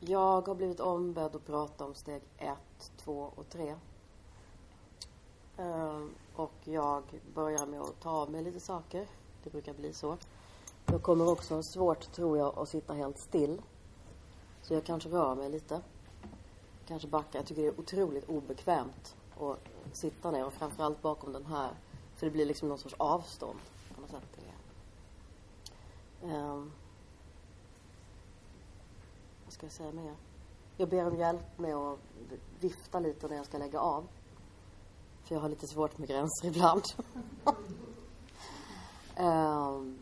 Jag har blivit ombedd att prata om steg ett, två och tre. Ehm, och jag börjar med att ta av mig lite saker. Det brukar bli så. Jag kommer också ha svårt, tror jag, att sitta helt still. Så jag kanske rör mig lite. Kanske backar. Jag tycker det är otroligt obekvämt att sitta ner och framförallt bakom den här. För det blir liksom någon sorts avstånd på något sätt. Ehm, vad ska jag säga mer? Jag ber om hjälp med att vifta lite när jag ska lägga av. För jag har lite svårt med gränser ibland. um,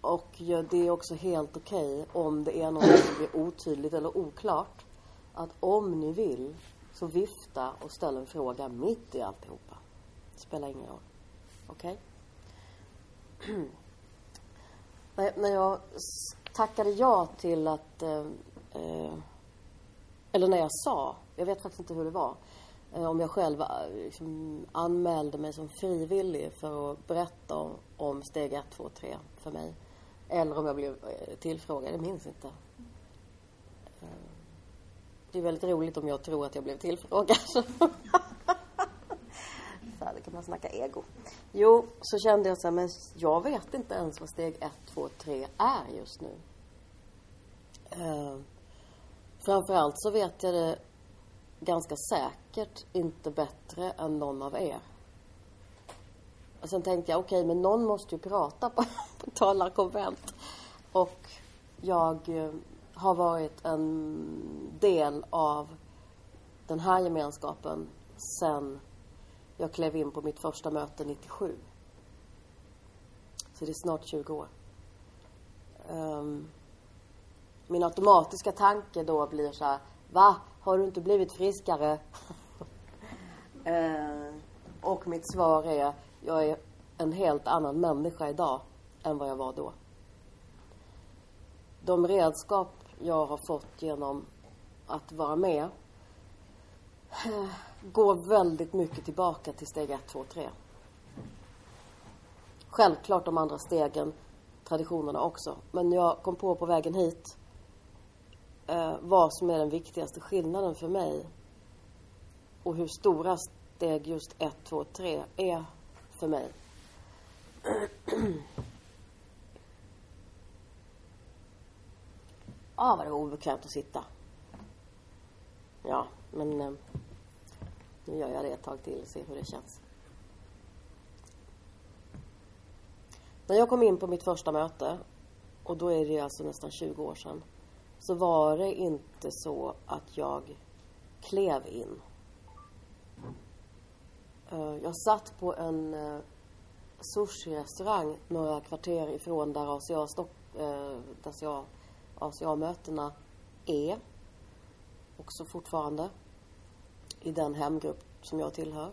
och ja, det är också helt okej om det är något som blir otydligt eller oklart. Att om ni vill så vifta och ställ en fråga mitt i alltihopa. Det spelar ingen roll. Okej? Okay? när jag tackade ja till att... Eh, eh, eller när jag sa, jag vet faktiskt inte hur det var. Eh, om jag själv eh, liksom, anmälde mig som frivillig för att berätta om, om steg 1, 2, 3 för mig. Eller om jag blev eh, tillfrågad, jag minns inte. Det är väldigt roligt om jag tror att jag blev tillfrågad. om man snackar ego. Jo, så kände jag så här, men jag vet inte ens vad steg 1, 2, 3 är just nu. Eh, framförallt så vet jag det ganska säkert inte bättre än någon av er. Och sen tänkte jag, okej, men någon måste ju prata på, på talarkonvent. Och jag eh, har varit en del av den här gemenskapen sen jag klev in på mitt första möte 97. Så det är snart 20 år. Um, min automatiska tanke då blir så här, va? Har du inte blivit friskare? uh, och mitt svar är, jag är en helt annan människa idag än vad jag var då. De redskap jag har fått genom att vara med går väldigt mycket tillbaka till steg 1, 2, 3. Självklart de andra stegen, traditionerna också. Men jag kom på på vägen hit eh, vad som är den viktigaste skillnaden för mig och hur stora steg just 1, 2, 3 är för mig. ah, vad det var obekvämt att sitta. Ja, men eh, nu gör jag det ett tag till och ser hur det känns. När jag kom in på mitt första möte, och då är det alltså nästan 20 år sedan, så var det inte så att jag klev in. Eh, jag satt på en eh, sushi-restaurang några kvarter ifrån där ACA-mötena eh, där ACA-mötena är. Också fortfarande. I den hemgrupp som jag tillhör.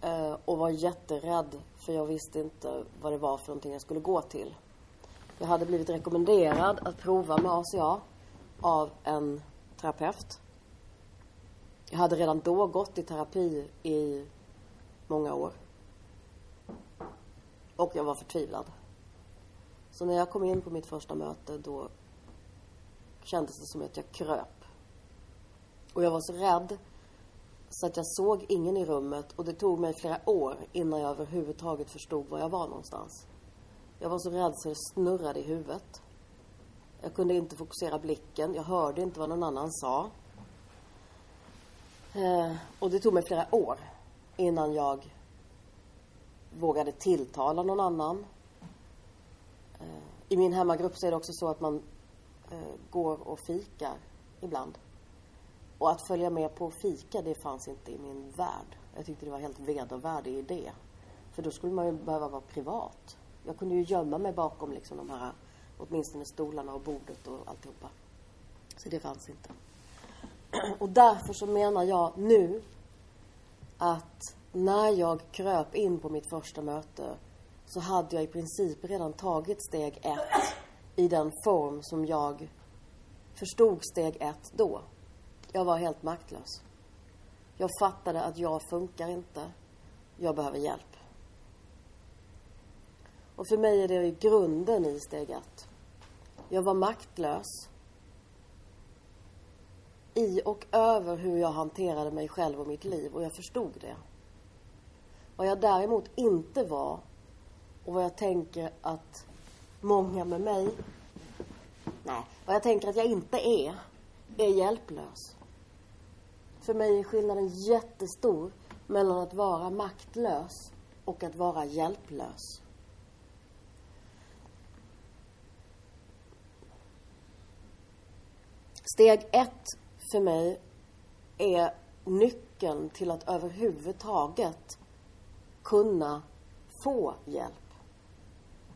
Eh, och var jätterädd för jag visste inte vad det var för någonting jag skulle gå till. Jag hade blivit rekommenderad att prova med ACA av en terapeut. Jag hade redan då gått i terapi i många år. Och jag var förtvivlad. Så när jag kom in på mitt första möte då kändes det som att jag kröp. Och jag var så rädd så att jag såg ingen i rummet och det tog mig flera år innan jag överhuvudtaget förstod var jag var någonstans. Jag var så rädd så det snurrade i huvudet. Jag kunde inte fokusera blicken. Jag hörde inte vad någon annan sa. Eh, och det tog mig flera år innan jag vågade tilltala någon annan. Eh, I min hemmagrupp så är det också så att man eh, går och fikar ibland. Och att följa med på fika, det fanns inte i min värld. Jag tyckte det var helt vedervärdig idé. För då skulle man ju behöva vara privat. Jag kunde ju gömma mig bakom liksom de här, åtminstone stolarna och bordet och alltihopa. Så det fanns inte. Och därför så menar jag nu att när jag kröp in på mitt första möte så hade jag i princip redan tagit steg ett i den form som jag förstod steg ett då. Jag var helt maktlös. Jag fattade att jag funkar inte. Jag behöver hjälp. Och för mig är det i grunden i steg ett. Jag var maktlös. i och över hur jag hanterade mig själv och mitt liv och jag förstod det. Vad jag däremot inte var och vad jag tänker att många med mig Nej, vad jag tänker att jag inte är är hjälplös. För mig är skillnaden jättestor mellan att vara maktlös och att vara hjälplös. Steg ett för mig är nyckeln till att överhuvudtaget kunna få hjälp.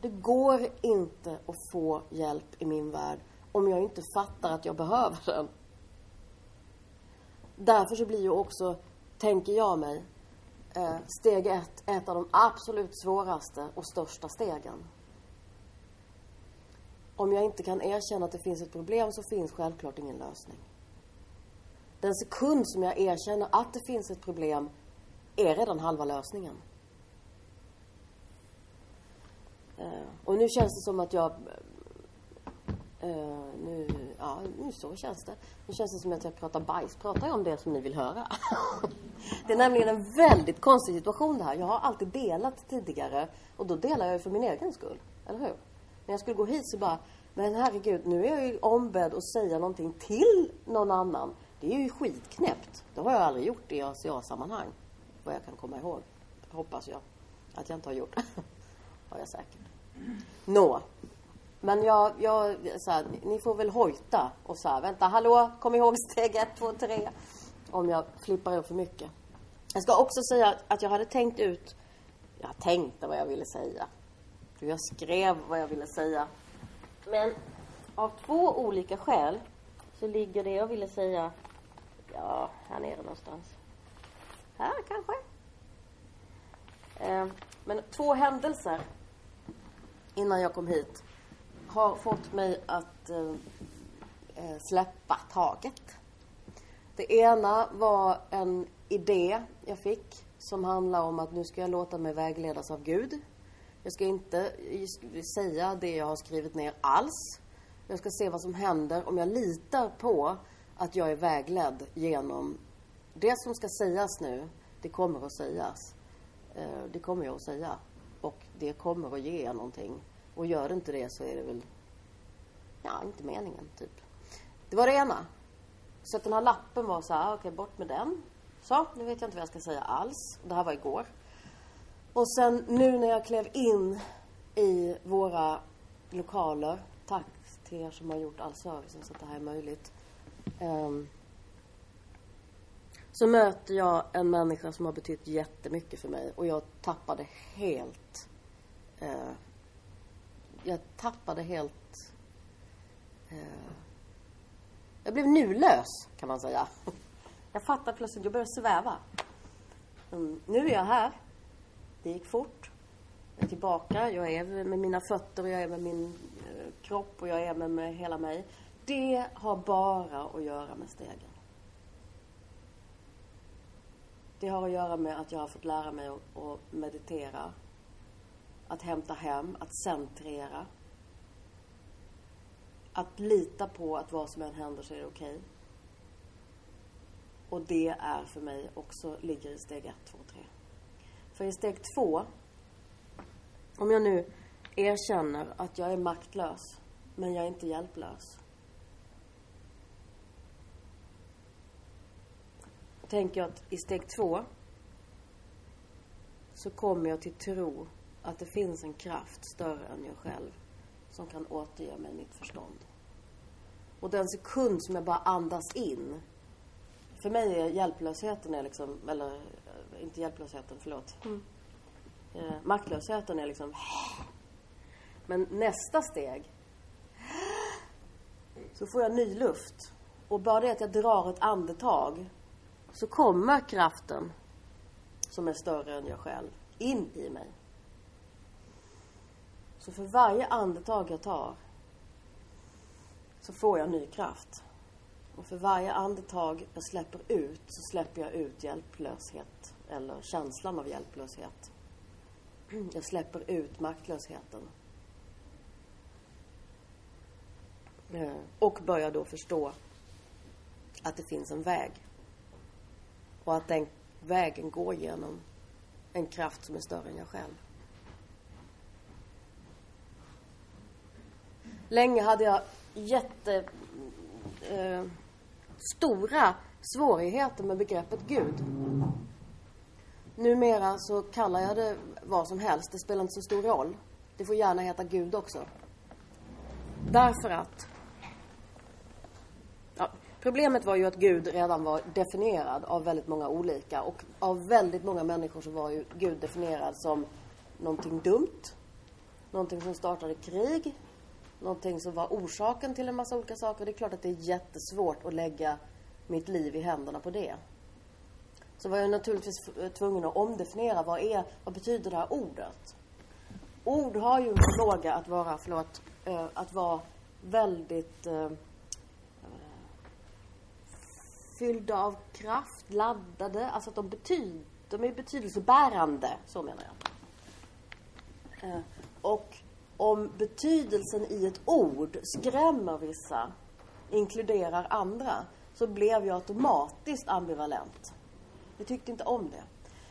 Det går inte att få hjälp i min värld om jag inte fattar att jag behöver den. Därför så blir ju också, tänker jag mig, eh, steg ett ett av de absolut svåraste och största stegen. Om jag inte kan erkänna att det finns ett problem så finns självklart ingen lösning. Den sekund som jag erkänner att det finns ett problem är redan halva lösningen. Eh, och nu känns det som att jag... Uh, nu, ja, nu så känns det. Nu känns det som att jag pratar bajs. Pratar jag om det som ni vill höra? det är nämligen en väldigt konstig situation det här. Jag har alltid delat tidigare. Och då delar jag ju för min egen skull. Eller hur? När jag skulle gå hit så bara, men herregud, nu är jag ju ombedd att säga någonting till någon annan. Det är ju skitknäppt. Det har jag aldrig gjort i ACA-sammanhang. Vad jag kan komma ihåg. Hoppas jag att jag inte har gjort. har jag säkert. Nå. Men jag, jag så här, ni får väl hojta och så här, vänta, hallå, kom ihåg steg ett, två, tre. Om jag flippar ur för mycket. Jag ska också säga att jag hade tänkt ut, jag tänkte vad jag ville säga. Jag skrev vad jag ville säga. Men av två olika skäl så ligger det jag ville säga, ja, här nere någonstans. Här kanske? Eh, men två händelser innan jag kom hit har fått mig att eh, eh, släppa taget. Det ena var en idé jag fick som handlar om att nu ska jag låta mig vägledas av Gud. Jag ska inte säga det jag har skrivit ner alls. Jag ska se vad som händer om jag litar på att jag är vägledd genom det som ska sägas nu. Det kommer att sägas. Eh, det kommer jag att säga. Och det kommer att ge någonting. Och gör det inte det så är det väl, ja, inte meningen, typ. Det var det ena. Så att den här lappen var så här, okej, okay, bort med den. Så, nu vet jag inte vad jag ska säga alls. Det här var igår. Och sen nu när jag klev in i våra lokaler, tack till er som har gjort all servicen så att det här är möjligt. Um, så möter jag en människa som har betytt jättemycket för mig och jag tappade helt uh, jag tappade helt Eh, jag blev nulös kan man säga. Jag fattade plötsligt, jag började sväva. Mm, nu är jag här. Det gick fort. Jag är tillbaka. Jag är med mina fötter och jag är med min eh, kropp och jag är med, med hela mig. Det har bara att göra med stegen. Det har att göra med att jag har fått lära mig att meditera. Att hämta hem, att centrera. Att lita på att vad som än händer så är det okej. Okay. Och det är för mig också, ligger i steg 1, 2, 3. För i steg 2, om jag nu erkänner att jag är maktlös, men jag är inte hjälplös. tänker jag att i steg 2 så kommer jag till tro att det finns en kraft större än jag själv som kan återge mig mitt förstånd. Och den sekund som jag bara andas in. För mig är hjälplösheten är liksom, eller eh, inte hjälplösheten, förlåt. Mm. Eh, maktlösheten är liksom Men nästa steg så får jag ny luft. Och bara det att jag drar ett andetag så kommer kraften som är större än jag själv in i mig. Så för varje andetag jag tar så får jag ny kraft. Och för varje andetag jag släpper ut så släpper jag ut hjälplöshet eller känslan av hjälplöshet. Jag släpper ut maktlösheten. Eh, och börjar då förstå att det finns en väg. Och att den vägen går genom en kraft som är större än jag själv. Länge hade jag jätte eh, stora svårigheter med begreppet Gud. Numera så kallar jag det vad som helst. Det spelar inte så stor roll. Det får gärna heta Gud också. Därför att ja, Problemet var ju att Gud redan var definierad av väldigt många olika och av väldigt många människor så var ju Gud definierad som någonting dumt, någonting som startade krig, någonting som var orsaken till en massa olika saker. Det är klart att det är jättesvårt att lägga mitt liv i händerna på det. Så var jag naturligtvis tvungen att omdefiniera vad är, vad betyder det här ordet? Ord har ju en förmåga att vara, förlåt, eh, att vara väldigt eh, fyllda av kraft, laddade, alltså att de betyder, de är betydelsebärande, så menar jag. Eh, och om betydelsen i ett ord skrämmer vissa, inkluderar andra, så blev jag automatiskt ambivalent. Jag tyckte inte om det.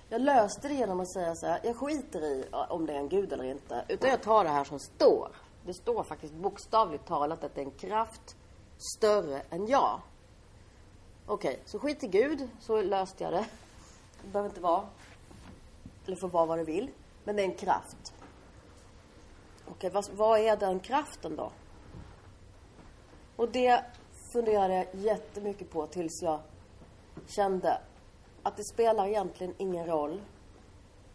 Jag löste det genom att säga så här, jag skiter i om det är en gud eller inte, utan jag tar det här som står. Det står faktiskt bokstavligt talat att det är en kraft större än jag. Okej, okay, så skit i Gud, så löste jag det. Det behöver inte vara, eller få vara vad det vill, men det är en kraft. Okej, vad, vad är den kraften då? Och det funderade jag jättemycket på tills jag kände att det spelar egentligen ingen roll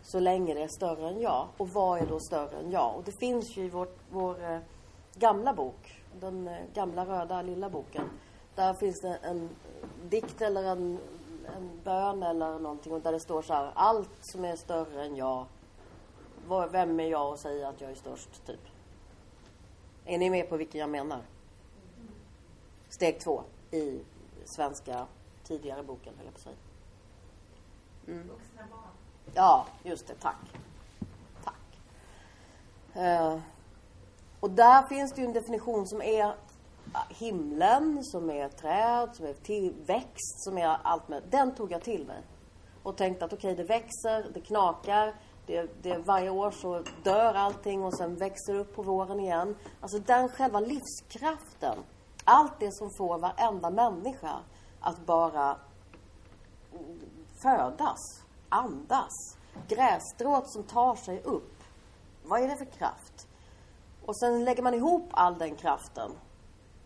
så länge det är större än jag. Och vad är då större än jag? Och det finns ju i vår, vår eh, gamla bok, den eh, gamla röda lilla boken. Där finns det en dikt eller en, en bön eller någonting och där det står så här, allt som är större än jag vem är jag att säga att jag är störst, typ? Är ni med på vilken jag menar? Steg två i svenska tidigare boken, höll jag på att säga. Mm. Ja, just det. Tack. Tack. Uh, och där finns det ju en definition som är himlen, som är träd, som är tillväxt, som är allt med. Den tog jag till mig. Och tänkte att okej, okay, det växer, det knakar, det, det, varje år så dör allting och sen växer upp på våren igen. Alltså den själva livskraften. Allt det som får varenda människa att bara födas, andas. Grässtrået som tar sig upp. Vad är det för kraft? Och sen lägger man ihop all den kraften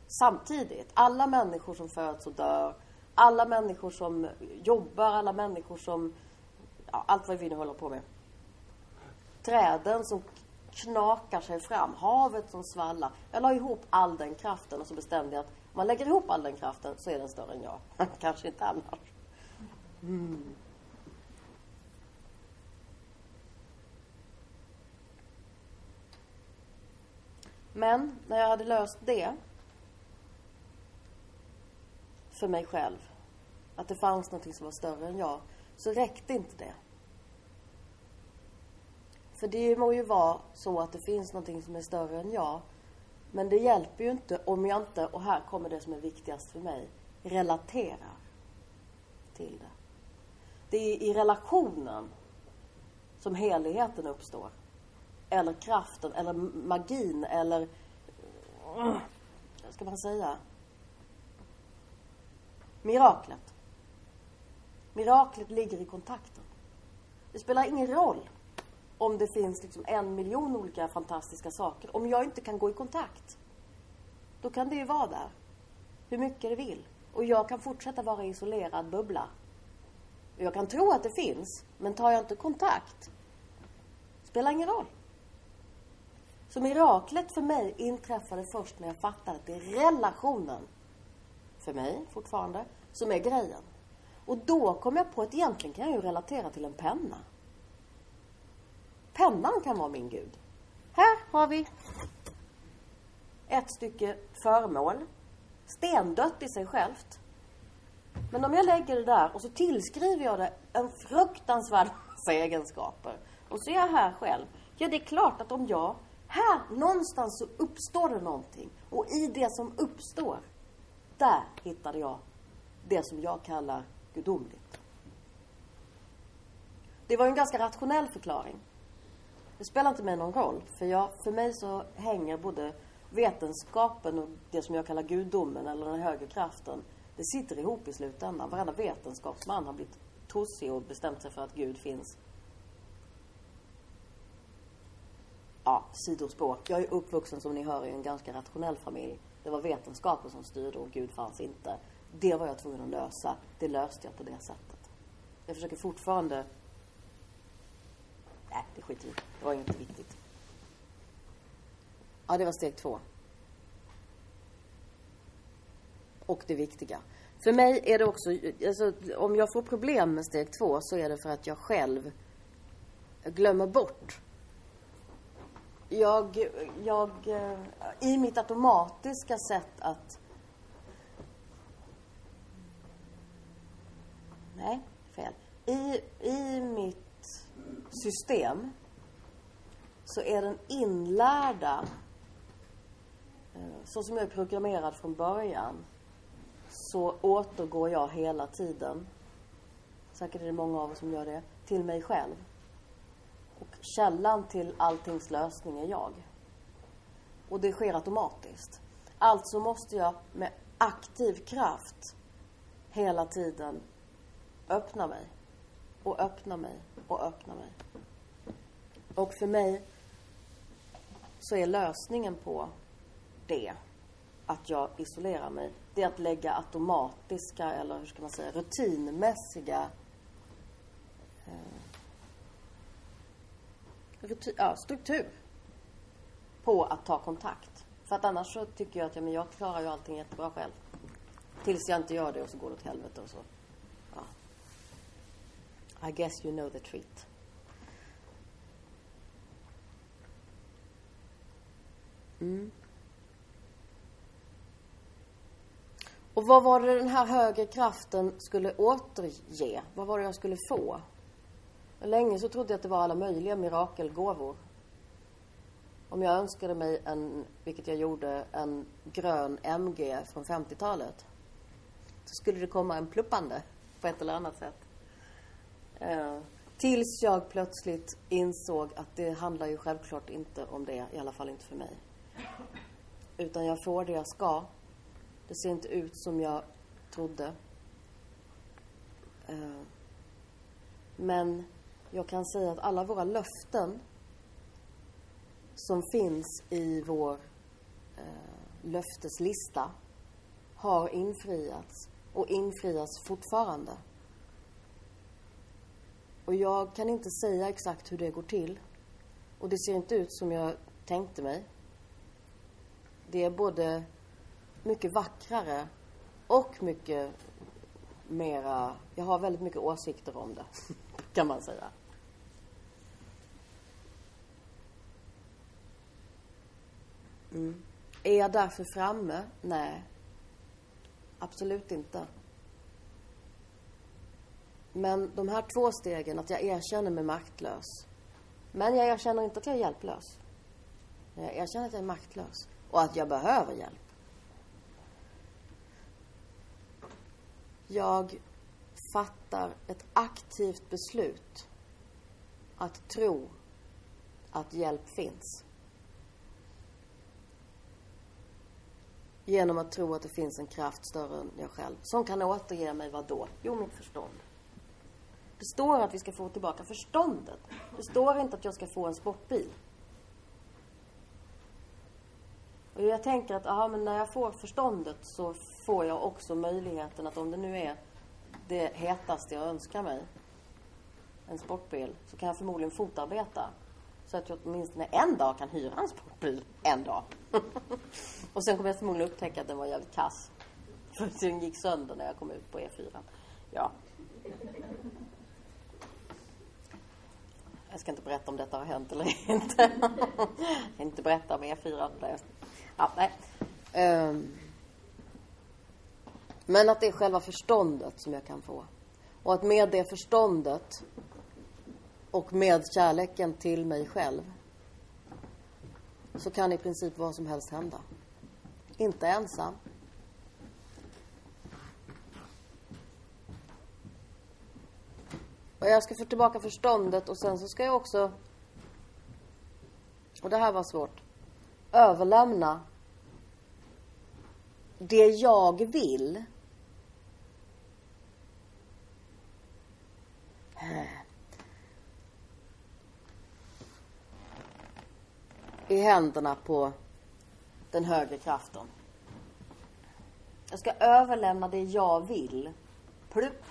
samtidigt. Alla människor som föds och dör. Alla människor som jobbar, alla människor som... Ja, allt vad vi nu håller på med träden som knakar sig fram, havet som svallar. Jag la ihop all den kraften och så bestämde jag att om man lägger ihop all den kraften så är den större än jag. Kanske inte annars. Mm. Men när jag hade löst det för mig själv, att det fanns något som var större än jag, så räckte inte det. För det må ju vara så att det finns någonting som är större än jag. Men det hjälper ju inte om jag inte, och här kommer det som är viktigast för mig, relaterar till det. Det är i relationen som heligheten uppstår. Eller kraften, eller magin, eller... Vad ska man säga? Miraklet. Miraklet ligger i kontakten. Det spelar ingen roll om det finns liksom en miljon olika fantastiska saker. Om jag inte kan gå i kontakt, då kan det ju vara där. Hur mycket det vill. Och jag kan fortsätta vara isolerad bubbla. Jag kan tro att det finns, men tar jag inte kontakt, spelar ingen roll. Så miraklet för mig inträffade först när jag fattade att det är relationen, för mig fortfarande, som är grejen. Och då kom jag på att egentligen kan jag ju relatera till en penna. Pennan kan vara min gud. Här har vi ett stycke föremål. Stendött i sig självt. Men om jag lägger det där och så tillskriver jag det en fruktansvärd massa egenskaper. Och så är jag här själv. Ja, det är klart att om jag... Här någonstans så uppstår det någonting. Och i det som uppstår, där hittade jag det som jag kallar gudomligt. Det var en ganska rationell förklaring. Det spelar inte mig någon roll. För, jag, för mig så hänger både vetenskapen och det som jag kallar gudomen eller den högre kraften. Det sitter ihop i slutändan. Varenda vetenskapsman har blivit tossig och bestämt sig för att Gud finns. Ja, sidospår. Jag är uppvuxen som ni hör i en ganska rationell familj. Det var vetenskapen som styrde och Gud fanns inte. Det var jag tvungen att lösa. Det löste jag på det sättet. Jag försöker fortfarande Äh, det skiter vi Det var inte viktigt. Ja, det var steg två. Och det viktiga. För mig är det också, alltså, om jag får problem med steg två så är det för att jag själv glömmer bort. Jag, jag, eh, i mitt automatiska sätt att Nej, fel. I, i mitt system så är den inlärda eh, så som jag är programmerad från början så återgår jag hela tiden säkert är det många av oss som gör det till mig själv. Och källan till alltings lösning är jag. Och det sker automatiskt. Alltså måste jag med aktiv kraft hela tiden öppna mig och öppna mig och öppna mig. Och för mig så är lösningen på det att jag isolerar mig. Det är att lägga automatiska eller hur ska man säga rutinmässiga eh, rutin, ja, struktur på att ta kontakt. För att annars så tycker jag att ja, men jag klarar ju allting jättebra själv. Tills jag inte gör det och så går det åt helvete och så. I guess you know the treat. Mm. Och vad var det den här högre kraften skulle återge? Vad var det jag skulle få? Länge så trodde jag att det var alla möjliga mirakelgåvor. Om jag önskade mig en, vilket jag gjorde, en grön MG från 50-talet. Så skulle det komma en pluppande på ett eller annat sätt. Eh, tills jag plötsligt insåg att det handlar ju självklart inte om det, i alla fall inte för mig. Utan jag får det jag ska. Det ser inte ut som jag trodde. Eh, men jag kan säga att alla våra löften som finns i vår eh, löfteslista har infriats och infrias fortfarande. Och jag kan inte säga exakt hur det går till. Och det ser inte ut som jag tänkte mig. Det är både mycket vackrare och mycket mera... Jag har väldigt mycket åsikter om det, kan man säga. Mm. Är jag därför framme? Nej. Absolut inte. Men de här två stegen, att jag erkänner mig maktlös. Men jag erkänner inte att jag är hjälplös. Jag erkänner att jag är maktlös och att jag behöver hjälp. Jag fattar ett aktivt beslut att tro att hjälp finns. Genom att tro att det finns en kraft större än jag själv som kan återge mig vad då? Jo, mitt förstånd. Det står att vi ska få tillbaka förståndet. Det står inte att jag ska få en sportbil. Och jag tänker att, aha, men när jag får förståndet så får jag också möjligheten att om det nu är det hetaste jag önskar mig, en sportbil, så kan jag förmodligen fotarbeta. Så att jag åtminstone en dag kan hyra en sportbil. En dag. och sen kommer jag förmodligen upptäcka att den var jävligt kass. För den gick sönder när jag kom ut på E4. Ja. Jag ska inte berätta om detta har hänt eller inte. jag inte berätta om E4. Ja, nej. Um, men att det är själva förståndet som jag kan få. Och att med det förståndet och med kärleken till mig själv så kan i princip vad som helst hända. Inte ensam. Och jag ska få tillbaka förståndet och sen så ska jag också, och det här var svårt, överlämna det jag vill i händerna på den högre kraften. Jag ska överlämna det jag vill. Plupp.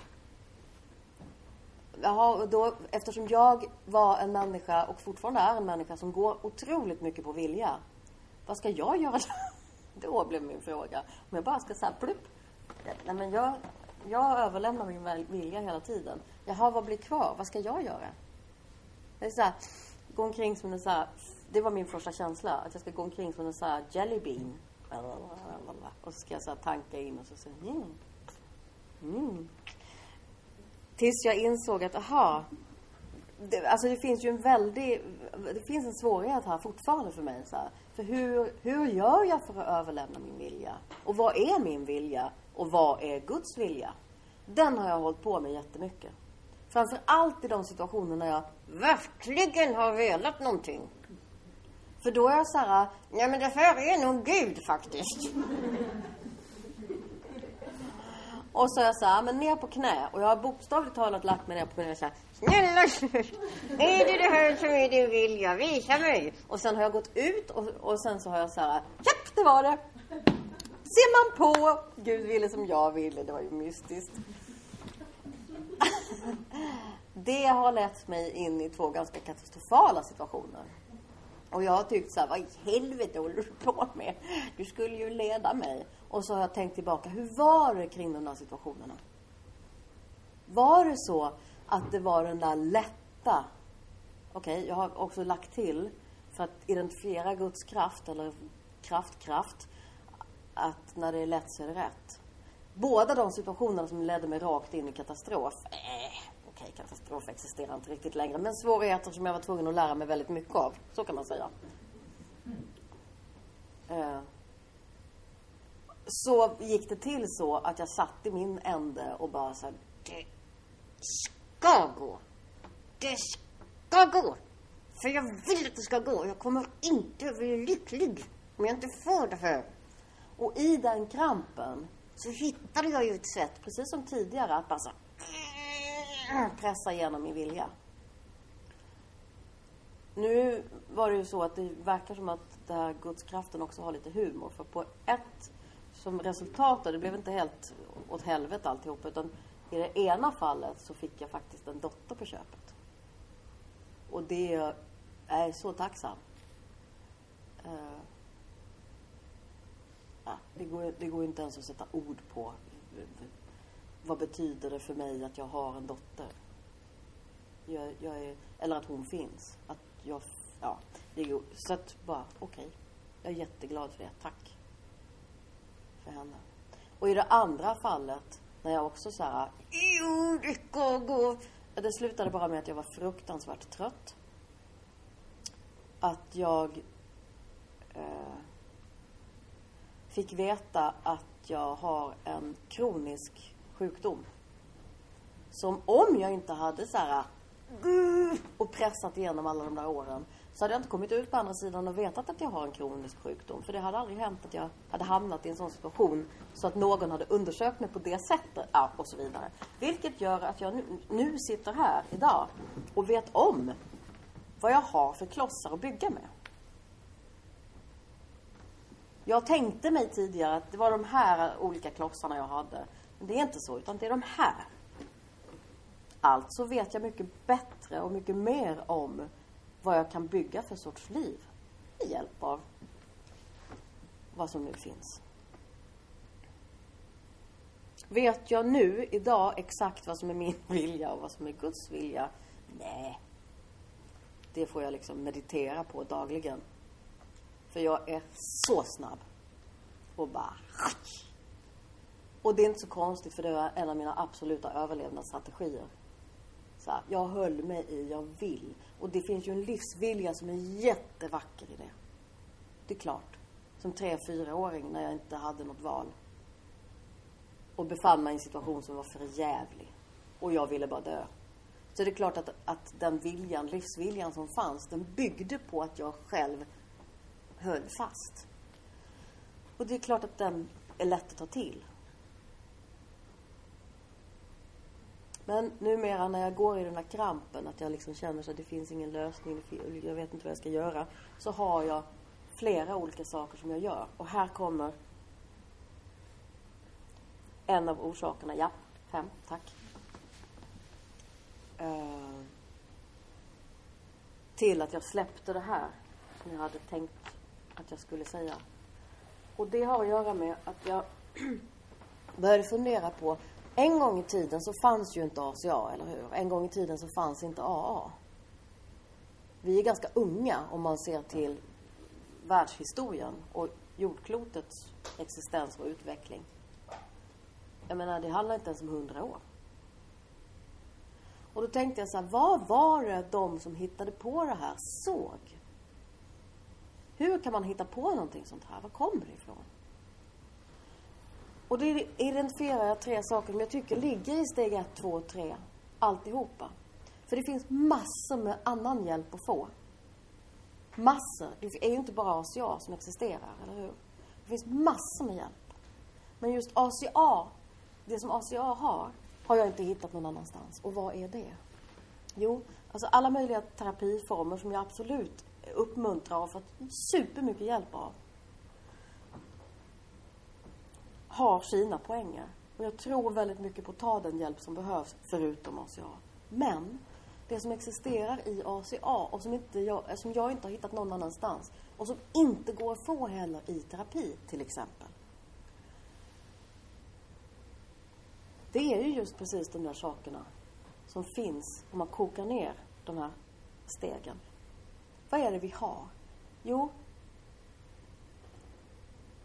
Jaha, då, eftersom jag var en människa och fortfarande är en människa som går otroligt mycket på vilja. Vad ska jag göra då? Då blev min fråga. Om jag bara ska säga plupp. Nej men jag, jag överlämnar min vilja hela tiden. Jaha, vad blir kvar? Vad ska jag göra? Det är så här, gå omkring som en så här, det var min första känsla. Att jag ska gå omkring som en så här jelly bean. Och så ska jag så här tanka in och så säga mm. Mm. Tills jag insåg att, aha. Det, alltså det finns ju en väldig, det finns en svårighet här fortfarande för mig. Så här. För hur, hur gör jag för att överlämna min vilja? Och vad är min vilja? Och vad är Guds vilja? Den har jag hållit på med jättemycket. Framför allt i de situationer när jag verkligen har velat någonting. För då är jag så här, Nej, men det här är nog Gud faktiskt. Och så jag så här, ah, men ner på knä. Och jag har bokstavligt talat lagt mig ner på knä och så här, snälla är det det här som är din vilja? Visa mig. Och sen har jag gått ut och, och sen så har jag så här, japp det var det. Ser man på, Gud ville som jag ville, det var ju mystiskt. det har lett mig in i två ganska katastrofala situationer. Och jag har tyckt så här, vad i helvete håller du på med? Du skulle ju leda mig. Och så har jag tänkt tillbaka, hur var det kring de där situationerna? Var det så att det var den där lätta, okej, okay, jag har också lagt till för att identifiera Guds kraft eller kraft, kraft, att när det är lätt så är det rätt. Båda de situationerna som ledde mig rakt in i katastrof, äh, okej, katastrof existerar inte riktigt längre. Men svårigheter som jag var tvungen att lära mig väldigt mycket av. Så kan man säga. Eh, så gick det till så att jag satt i min ände och bara så här, Det ska gå. Det ska gå. För jag vill att det ska gå. Jag kommer inte att bli lycklig om jag inte får det här. Och i den krampen så hittade jag ju ett sätt, precis som tidigare, att bara så Äh, pressa igenom min vilja. Nu var det ju så att det verkar som att den här gudskraften också har lite humor. För på ett, som resultat, det blev inte helt åt helvete alltihop, utan i det ena fallet så fick jag faktiskt en dotter på köpet. Och det är jag så tacksam. Uh, ja, det, går, det går inte ens att sätta ord på vad betyder det för mig att jag har en dotter? Jag, jag är, eller att hon finns. Att jag, ja, det är, så att bara, okej. Okay. Jag är jätteglad för det. Tack. För henne. Och i det andra fallet, när jag också så här, jo, det ska gå. Det slutade bara med att jag var fruktansvärt trött. Att jag eh, fick veta att jag har en kronisk sjukdom. Som om jag inte hade så här och pressat igenom alla de där åren så hade jag inte kommit ut på andra sidan och vetat att jag har en kronisk sjukdom. För det hade aldrig hänt att jag hade hamnat i en sån situation så att någon hade undersökt mig på det sättet. Ja, och så vidare. Vilket gör att jag nu, nu sitter här idag och vet om vad jag har för klossar att bygga med. Jag tänkte mig tidigare att det var de här olika klossarna jag hade. Det är inte så, utan det är de här. Alltså vet jag mycket bättre och mycket mer om vad jag kan bygga för sorts liv med hjälp av vad som nu finns. Vet jag nu, idag, exakt vad som är min vilja och vad som är Guds vilja? Nej. Det får jag liksom meditera på dagligen. För jag är så snabb. Och bara... Och det är inte så konstigt för det är en av mina absoluta överlevnadsstrategier. Så här, jag höll mig i, jag vill. Och det finns ju en livsvilja som är jättevacker i det. Det är klart. Som tre, fyraåring när jag inte hade något val. Och befann mig i en situation som var för jävlig. Och jag ville bara dö. Så det är klart att, att den viljan, livsviljan som fanns, den byggde på att jag själv höll fast. Och det är klart att den är lätt att ta till. Men numera när jag går i den här krampen, att jag liksom känner så att det finns ingen lösning, jag vet inte vad jag ska göra. Så har jag flera olika saker som jag gör. Och här kommer en av orsakerna. Ja, fem, tack. Uh, till att jag släppte det här som jag hade tänkt att jag skulle säga. Och det har att göra med att jag började fundera på en gång i tiden så fanns ju inte ACA, eller hur? En gång i tiden så fanns inte AA. Vi är ganska unga om man ser till världshistorien och jordklotets existens och utveckling. Jag menar, det handlar inte ens om hundra år. Och då tänkte jag så här, vad var det de som hittade på det här såg? Hur kan man hitta på någonting sånt här? Var kommer det ifrån? Och då identifierar jag tre saker som jag tycker ligger i steg ett, två och tre. Alltihopa. För det finns massor med annan hjälp att få. Massor. Det är ju inte bara ACA som existerar, eller hur? Det finns massor med hjälp. Men just ACA, det som ACA har, har jag inte hittat någon annanstans. Och vad är det? Jo, alltså alla möjliga terapiformer som jag absolut uppmuntrar och fått supermycket hjälp av. Har sina poänger. Och jag tror väldigt mycket på att ta den hjälp som behövs förutom ACA. Men det som existerar i ACA och som, inte jag, som jag inte har hittat någon annanstans och som inte går att få heller i terapi till exempel. Det är ju just precis de där sakerna som finns om man kokar ner de här stegen. Vad är det vi har? Jo,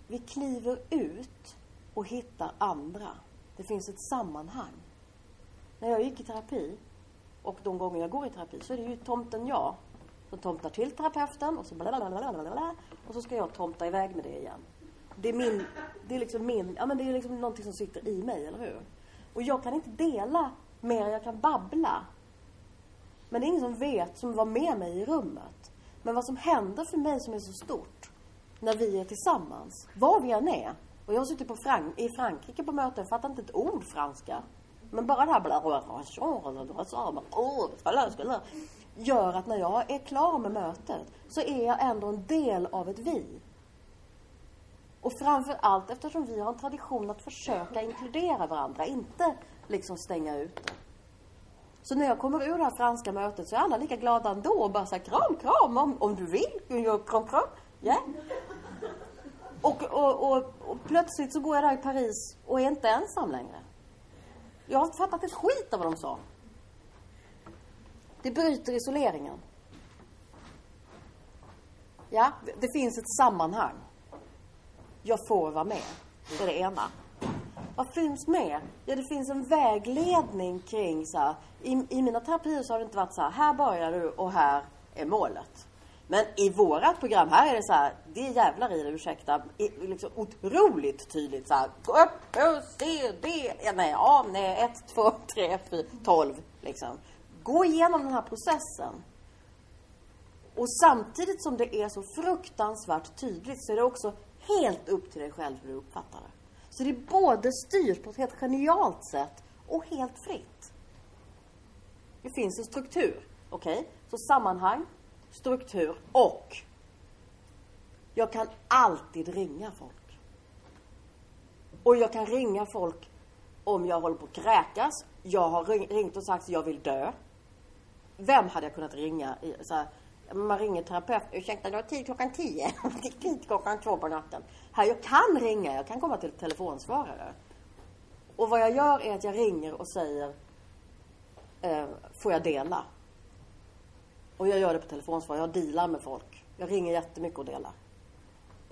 vi kliver ut och hittar andra. Det finns ett sammanhang. När jag gick i terapi och de gånger jag går i terapi så är det ju tomten jag som tomtar till terapeuten och så blablabla, och så ska jag tomta iväg med det igen. Det är min, det är liksom min, ja men det är liksom någonting som sitter i mig, eller hur? Och jag kan inte dela mer än jag kan babbla. Men det är ingen som vet, som var med mig i rummet. Men vad som händer för mig som är så stort när vi är tillsammans, var vi än är. Och jag har suttit på Frank i Frankrike på möten, fattar inte ett ord franska. Men bara det här gör att när jag är klar med mötet så är jag ändå en del av ett vi. Och framför allt eftersom vi har en tradition att försöka inkludera varandra, inte liksom stänga ute. Så när jag kommer ur det här franska mötet så är alla lika glada ändå och bara säger kram, kram om, om du vill. Kram, kram. Yeah. Och, och, och, och, plötsligt så går jag där i Paris och är inte ensam längre. Jag har inte fattat ett skit av vad de sa. Det bryter isoleringen. Ja, det finns ett sammanhang. Jag får vara med. Det är det ena. Vad finns med? Ja, det finns en vägledning kring så här, i, I mina terapier så har det inte varit så här, här börjar du och här är målet. Men i vårat program här är det så här, det är jävlar i det, ursäkta, liksom otroligt tydligt så här, gå upp C, D, det, nej, ja, nej, ett, två, tre, fyra, tolv, liksom. Gå igenom den här processen. Och samtidigt som det är så fruktansvärt tydligt så är det också helt upp till dig själv hur du uppfattar det. Så det är både styrt på ett helt genialt sätt och helt fritt. Det finns en struktur, okej? Okay? Så sammanhang, struktur och jag kan alltid ringa folk. Och jag kan ringa folk om jag håller på att kräkas. Jag har ringt och sagt att jag vill dö. Vem hade jag kunnat ringa? Så här, man ringer terapeut. Ursäkta, du har tid klockan tio. tid klockan två på natten. Här, jag kan ringa. Jag kan komma till telefonsvarare. Och vad jag gör är att jag ringer och säger eh, Får jag dela? Och jag gör det på telefonsvar. Jag dealar med folk. Jag ringer jättemycket och delar.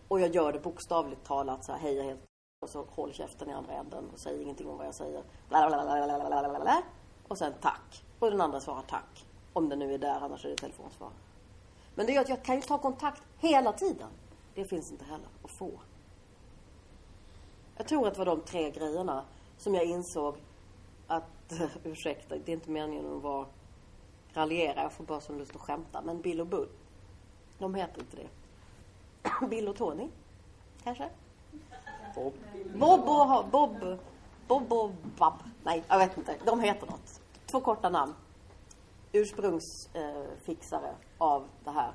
Och jag gör det bokstavligt talat så här, hej jag helt och så håll käften i andra änden och säg ingenting om vad jag säger. Blablabla. Och sen tack. Och den andra svarar tack. Om den nu är där, annars är det telefonsvar. Men det gör att jag kan ju ta kontakt hela tiden. Det finns inte heller att få. Jag tror att det var de tre grejerna som jag insåg att, ursäkta, det är inte meningen att vara raljera, jag får bara som lust att skämta. Men Bill och Bull, de heter inte det. Bill och Tony, kanske? Bob. Bob och Bob. Bob och Bob. Nej, jag vet inte. De heter något. Två korta namn. Ursprungsfixare eh, av det här.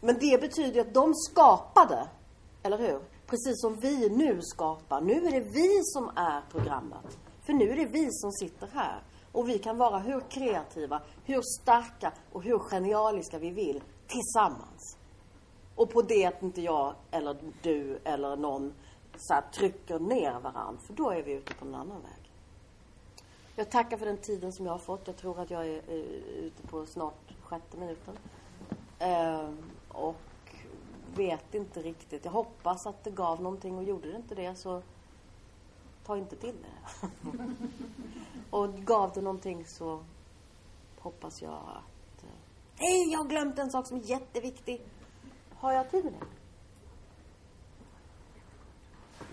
Men det betyder att de skapade, eller hur? Precis som vi nu skapar. Nu är det vi som är programmet. För nu är det vi som sitter här. Och vi kan vara hur kreativa, hur starka och hur genialiska vi vill tillsammans. Och på det att inte jag eller du eller någon så här, trycker ner varandra. För då är vi ute på en annan väg. Jag tackar för den tiden som jag har fått. Jag tror att jag är, är ute på snart sjätte minuten. Ehm, och vet inte riktigt. Jag hoppas att det gav någonting och gjorde det inte det så ta inte till det. och gav det någonting så hoppas jag att... Eh, Hej, jag har glömt en sak som är jätteviktig. Har jag tid med det?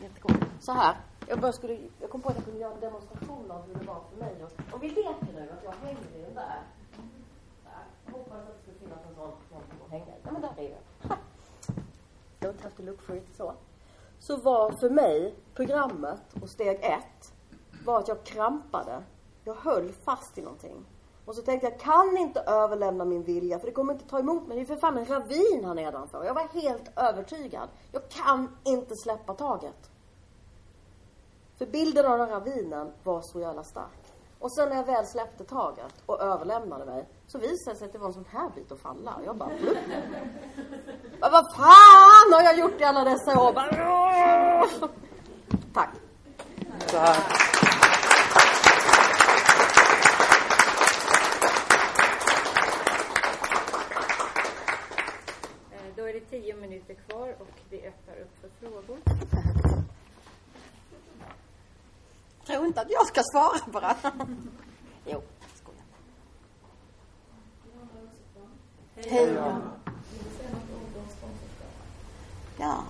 Jättegott. Så här. Jag, bara skulle, jag kom på att jag kunde göra en demonstration av hur det var för mig. Och, och vi leker nu att jag hänger i den där. där. Jag hoppas att det skulle finnas en sån någonting att hänga i. Ja, men där är jag. Don't have to look for it så. Så var för mig programmet och steg ett var att jag krampade. Jag höll fast i någonting. Och så tänkte jag, kan inte överlämna min vilja för det kommer inte ta emot mig. Det är för fan en ravin här nedanför. Jag var helt övertygad. Jag kan inte släppa taget. För bilden av den ravinen var så jävla stark. Och sen när jag väl släppte taget och överlämnade mig så visade det sig att det var en sån här bit att falla. Och jag bara, mm. Blup. Vad fan har jag gjort i alla dessa år? Tack. Tack här. tio minuter kvar och vi öppnar upp för frågor. Tro inte att jag ska svara bara. jo, skojar. Hej. Ja.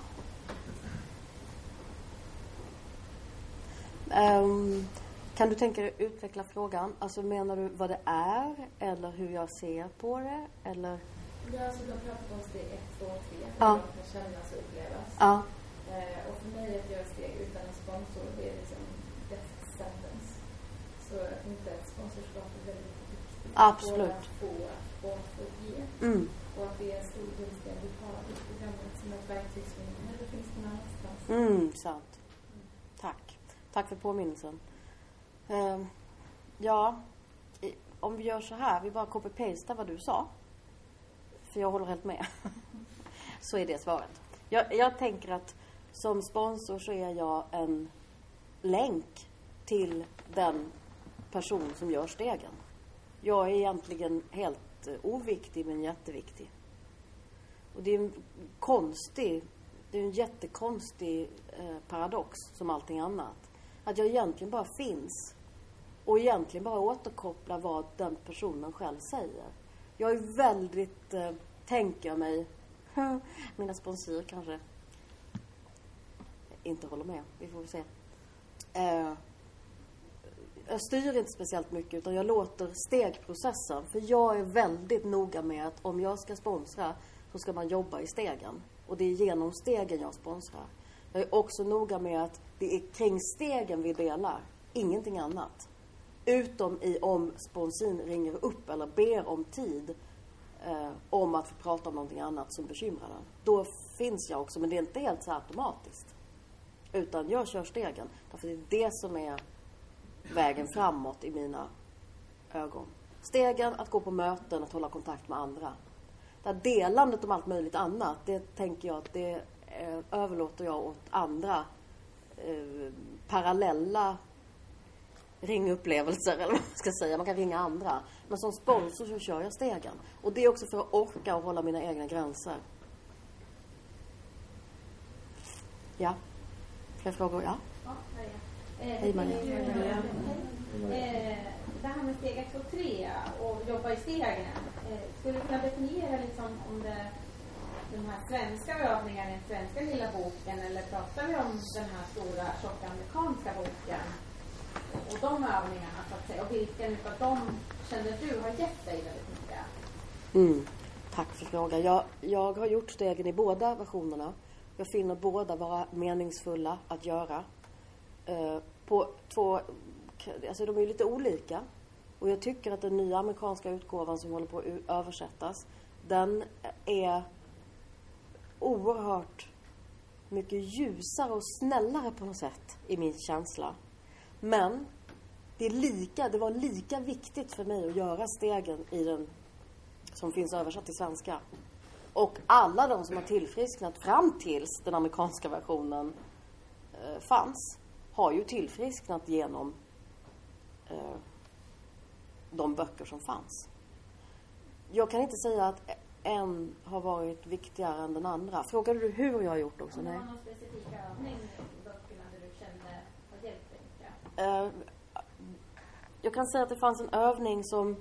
Um, kan du tänka dig utveckla frågan? Alltså menar du vad det är eller hur jag ser på det eller? Ja, alltså har pratat om steg ett, två, tre. Hur ja. de kan kännas och upplevas. Ja. Eh, och för mig att göra steg utan en sponsor, det är liksom. Så jag tänkte att sponsorskap är väldigt viktigt. Absolut. Både att få och att få ge. Mm. Och att det är en stor grundsten vi har i programmet som ett verktyg som inte finns någon annanstans. Mm, sant. Mm. Tack. Tack för påminnelsen. Uh, ja, om vi gör så här, vi bara copy-pastar vad du sa för jag håller helt med. så är det svaret. Jag, jag tänker att som sponsor så är jag en länk till den person som gör stegen. Jag är egentligen helt eh, oviktig men jätteviktig. Och det är en konstig, det är en jättekonstig eh, paradox som allting annat. Att jag egentligen bara finns och egentligen bara återkopplar vad den personen själv säger. Jag är väldigt, eh, tänker jag mig, mina sponsorer kanske inte håller med. Vi får se. Eh, jag styr inte speciellt mycket utan jag låter stegprocessen. För jag är väldigt noga med att om jag ska sponsra så ska man jobba i stegen. Och det är genom stegen jag sponsrar. Jag är också noga med att det är kring stegen vi delar, ingenting annat. Utom i om sponsin ringer upp eller ber om tid eh, om att få prata om någonting annat som bekymrar den. Då finns jag också, men det är inte helt så automatiskt. Utan jag kör stegen. Därför det är det som är vägen framåt i mina ögon. Stegen, att gå på möten, att hålla kontakt med andra. Det här delandet om allt möjligt annat, det tänker jag att det eh, överlåter jag åt andra eh, parallella ringupplevelser eller vad man ska säga. Man kan ringa andra. Men som sponsor så kör jag stegen. Och det är också för att orka och hålla mina egna gränser. Ja. Fler frågor? Ja. Hej Maria. Eh, det här med steg 1 och 3 och jobba i stegen. Eh, skulle du kunna definiera liksom om det den här svenska övningen i den svenska lilla boken eller pratar vi om den här stora tjocka amerikanska boken? och de övningarna så att säga? Och vilken av dem kände du har gett dig väldigt mycket? Mm. Tack för frågan. Jag, jag har gjort stegen i båda versionerna. Jag finner båda vara meningsfulla att göra. Eh, på två, alltså de är ju lite olika. Och jag tycker att den nya amerikanska utgåvan som håller på att översättas, den är oerhört mycket ljusare och snällare på något sätt i min känsla. Men det, är lika, det var lika viktigt för mig att göra stegen i den som finns översatt till svenska. Och alla de som har tillfrisknat fram tills den amerikanska versionen eh, fanns har ju tillfrisknat genom eh, de böcker som fanns. Jag kan inte säga att en har varit viktigare än den andra. Frågade du hur jag har gjort också? Var någon specifik övning i böckerna där du kände har hjälpt dig? Eh, jag kan säga att det fanns en övning som,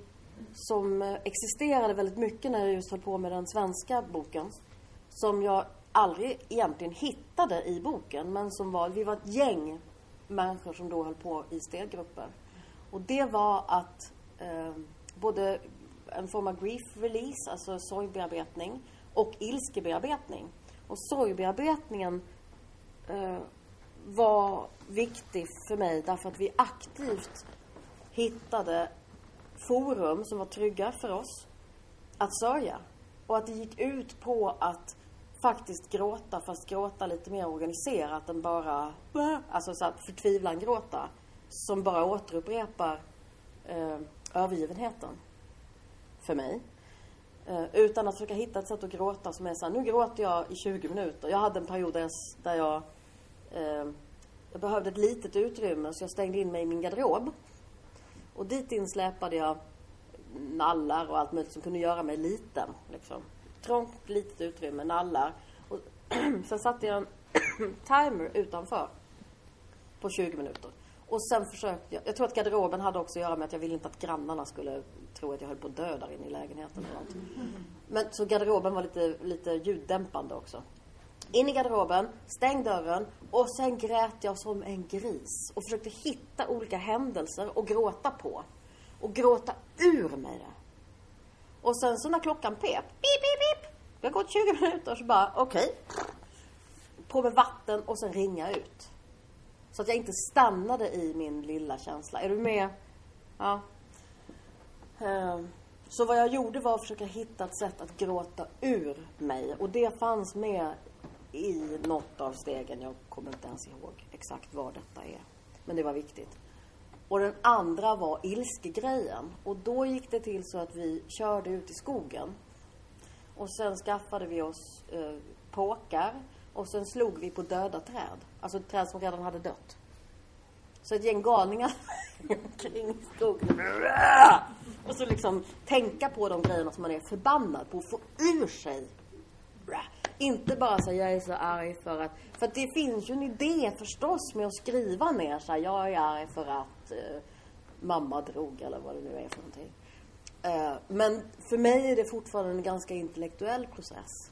som existerade väldigt mycket när jag just höll på med den svenska boken. Som jag aldrig egentligen hittade i boken, men som var, vi var ett gäng människor som då höll på i steggrupper. Och det var att eh, både en form av grief release, alltså sorgbearbetning, och ilskebearbetning. Och sorgbearbetningen eh, var viktig för mig därför att vi aktivt hittade forum som var trygga för oss att sörja. Och att det gick ut på att faktiskt gråta, fast gråta lite mer organiserat än bara alltså så här förtvivlan gråta. Som bara återupprepar eh, övergivenheten för mig. Eh, utan att försöka hitta ett sätt att gråta som är så här, nu gråter jag i 20 minuter. Jag hade en period där jag, där jag, eh, jag behövde ett litet utrymme så jag stängde in mig i min garderob. Och dit in släpade jag nallar och allt möjligt som kunde göra mig liten. Liksom. Trångt, litet utrymme, nallar. Och sen satte jag en timer utanför på 20 minuter. Och sen försökte jag, jag tror att garderoben hade också att göra med att jag ville inte att grannarna skulle tro att jag höll på att dö där inne i lägenheten eller något. Men så garderoben var lite, lite ljuddämpande också. In i garderoben, stäng dörren och sen grät jag som en gris och försökte hitta olika händelser och gråta på. Och gråta ur mig det. Och sen så när klockan pep, pip, pip, pip. Det har gått 20 minuter så bara, okej. Okay. På med vatten och sen ringa ut. Så att jag inte stannade i min lilla känsla. Är du med? Ja. Ehm, så vad jag gjorde var att försöka hitta ett sätt att gråta ur mig. Och det fanns med i något av stegen. Jag kommer inte ens ihåg exakt vad detta är. Men det var viktigt. Och den andra var ilskegrejen. Och då gick det till så att vi körde ut i skogen. Och sen skaffade vi oss eh, påkar. Och sen slog vi på döda träd. Alltså träd som redan hade dött. Så ett gäng galningar kring skogen. Och så liksom tänka på de grejerna som man är förbannad på. och Få ur sig. Inte bara säga jag är så arg för att... För att det finns ju en idé förstås med att skriva ner så här, jag är arg för att eh, mamma drog eller vad det nu är för någonting. Eh, men för mig är det fortfarande en ganska intellektuell process.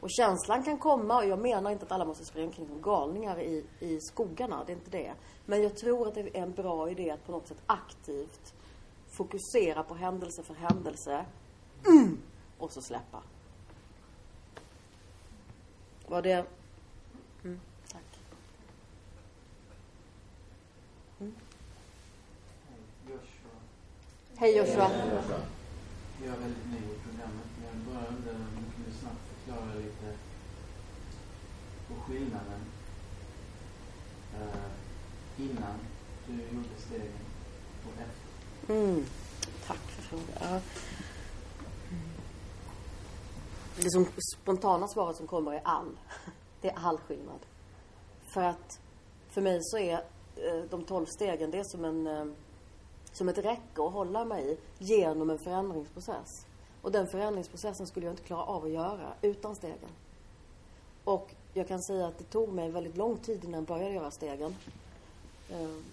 Och känslan kan komma, och jag menar inte att alla måste springa omkring som galningar i, i skogarna, det är inte det. Men jag tror att det är en bra idé att på något sätt aktivt fokusera på händelse för händelse. Mm, och så släppa. Var det... Mm. Mm. Hej Joshua. Jag är väldigt ny i programmet, men jag bara undrar om du kunde snabbt förklara lite på skillnaden eh, innan du gjorde stegen och efter. Mm. Tack för frågan. Det som spontana svaret som kommer är all. Det är all skillnad. För att för mig så är eh, de tolv stegen, det är som en eh, som ett räcke att hålla mig i genom en förändringsprocess. Och den förändringsprocessen skulle jag inte klara av att göra utan stegen. Och jag kan säga att det tog mig väldigt lång tid innan jag började göra stegen. Ehm,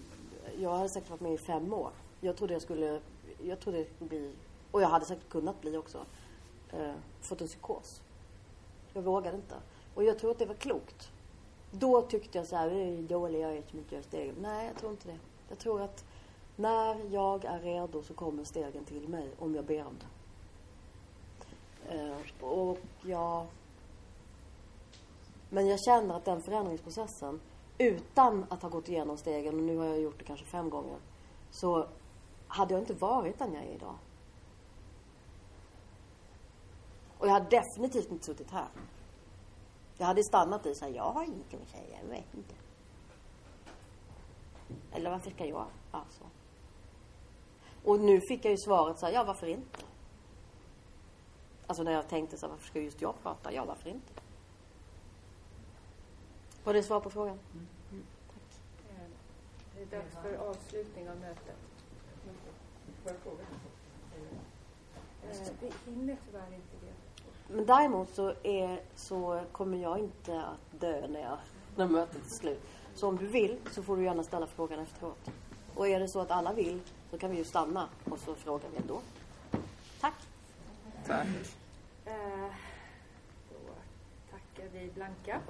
jag hade säkert varit med i fem år. Jag trodde jag skulle, jag trodde det skulle bli, och jag hade säkert kunnat bli också, eh, fått en psykos. Jag vågade inte. Och jag tror att det var klokt. Då tyckte jag så här, "Oj, dålig jag är som inte gör stegen. Nej, jag tror inte det. Jag tror att när jag är redo så kommer stegen till mig om jag ber om det. Eh, och jag... Men jag känner att den förändringsprocessen, utan att ha gått igenom stegen, och nu har jag gjort det kanske fem gånger, så hade jag inte varit den jag är idag. Och jag hade definitivt inte suttit här. Jag hade stannat i så här, jag har ingenting att säga, jag vet inte. Eller varför ska jag? Alltså. Och nu fick jag ju svaret så här, ja varför inte? Alltså när jag tänkte så här, varför ska just jag prata? Ja, varför inte? Var det svar på frågan? Eh, Det är dags för avslutning av mötet. Får jag fråga? Eh, Vi hinner tyvärr inte det. Men däremot så, är, så kommer jag inte att dö när, jag, när mötet är slut. Så om du vill så får du gärna ställa frågan efteråt. Och är det så att alla vill så kan vi ju stanna och så frågar vi ändå. Tack. Tack. Eh, Då tackar vi Blanka.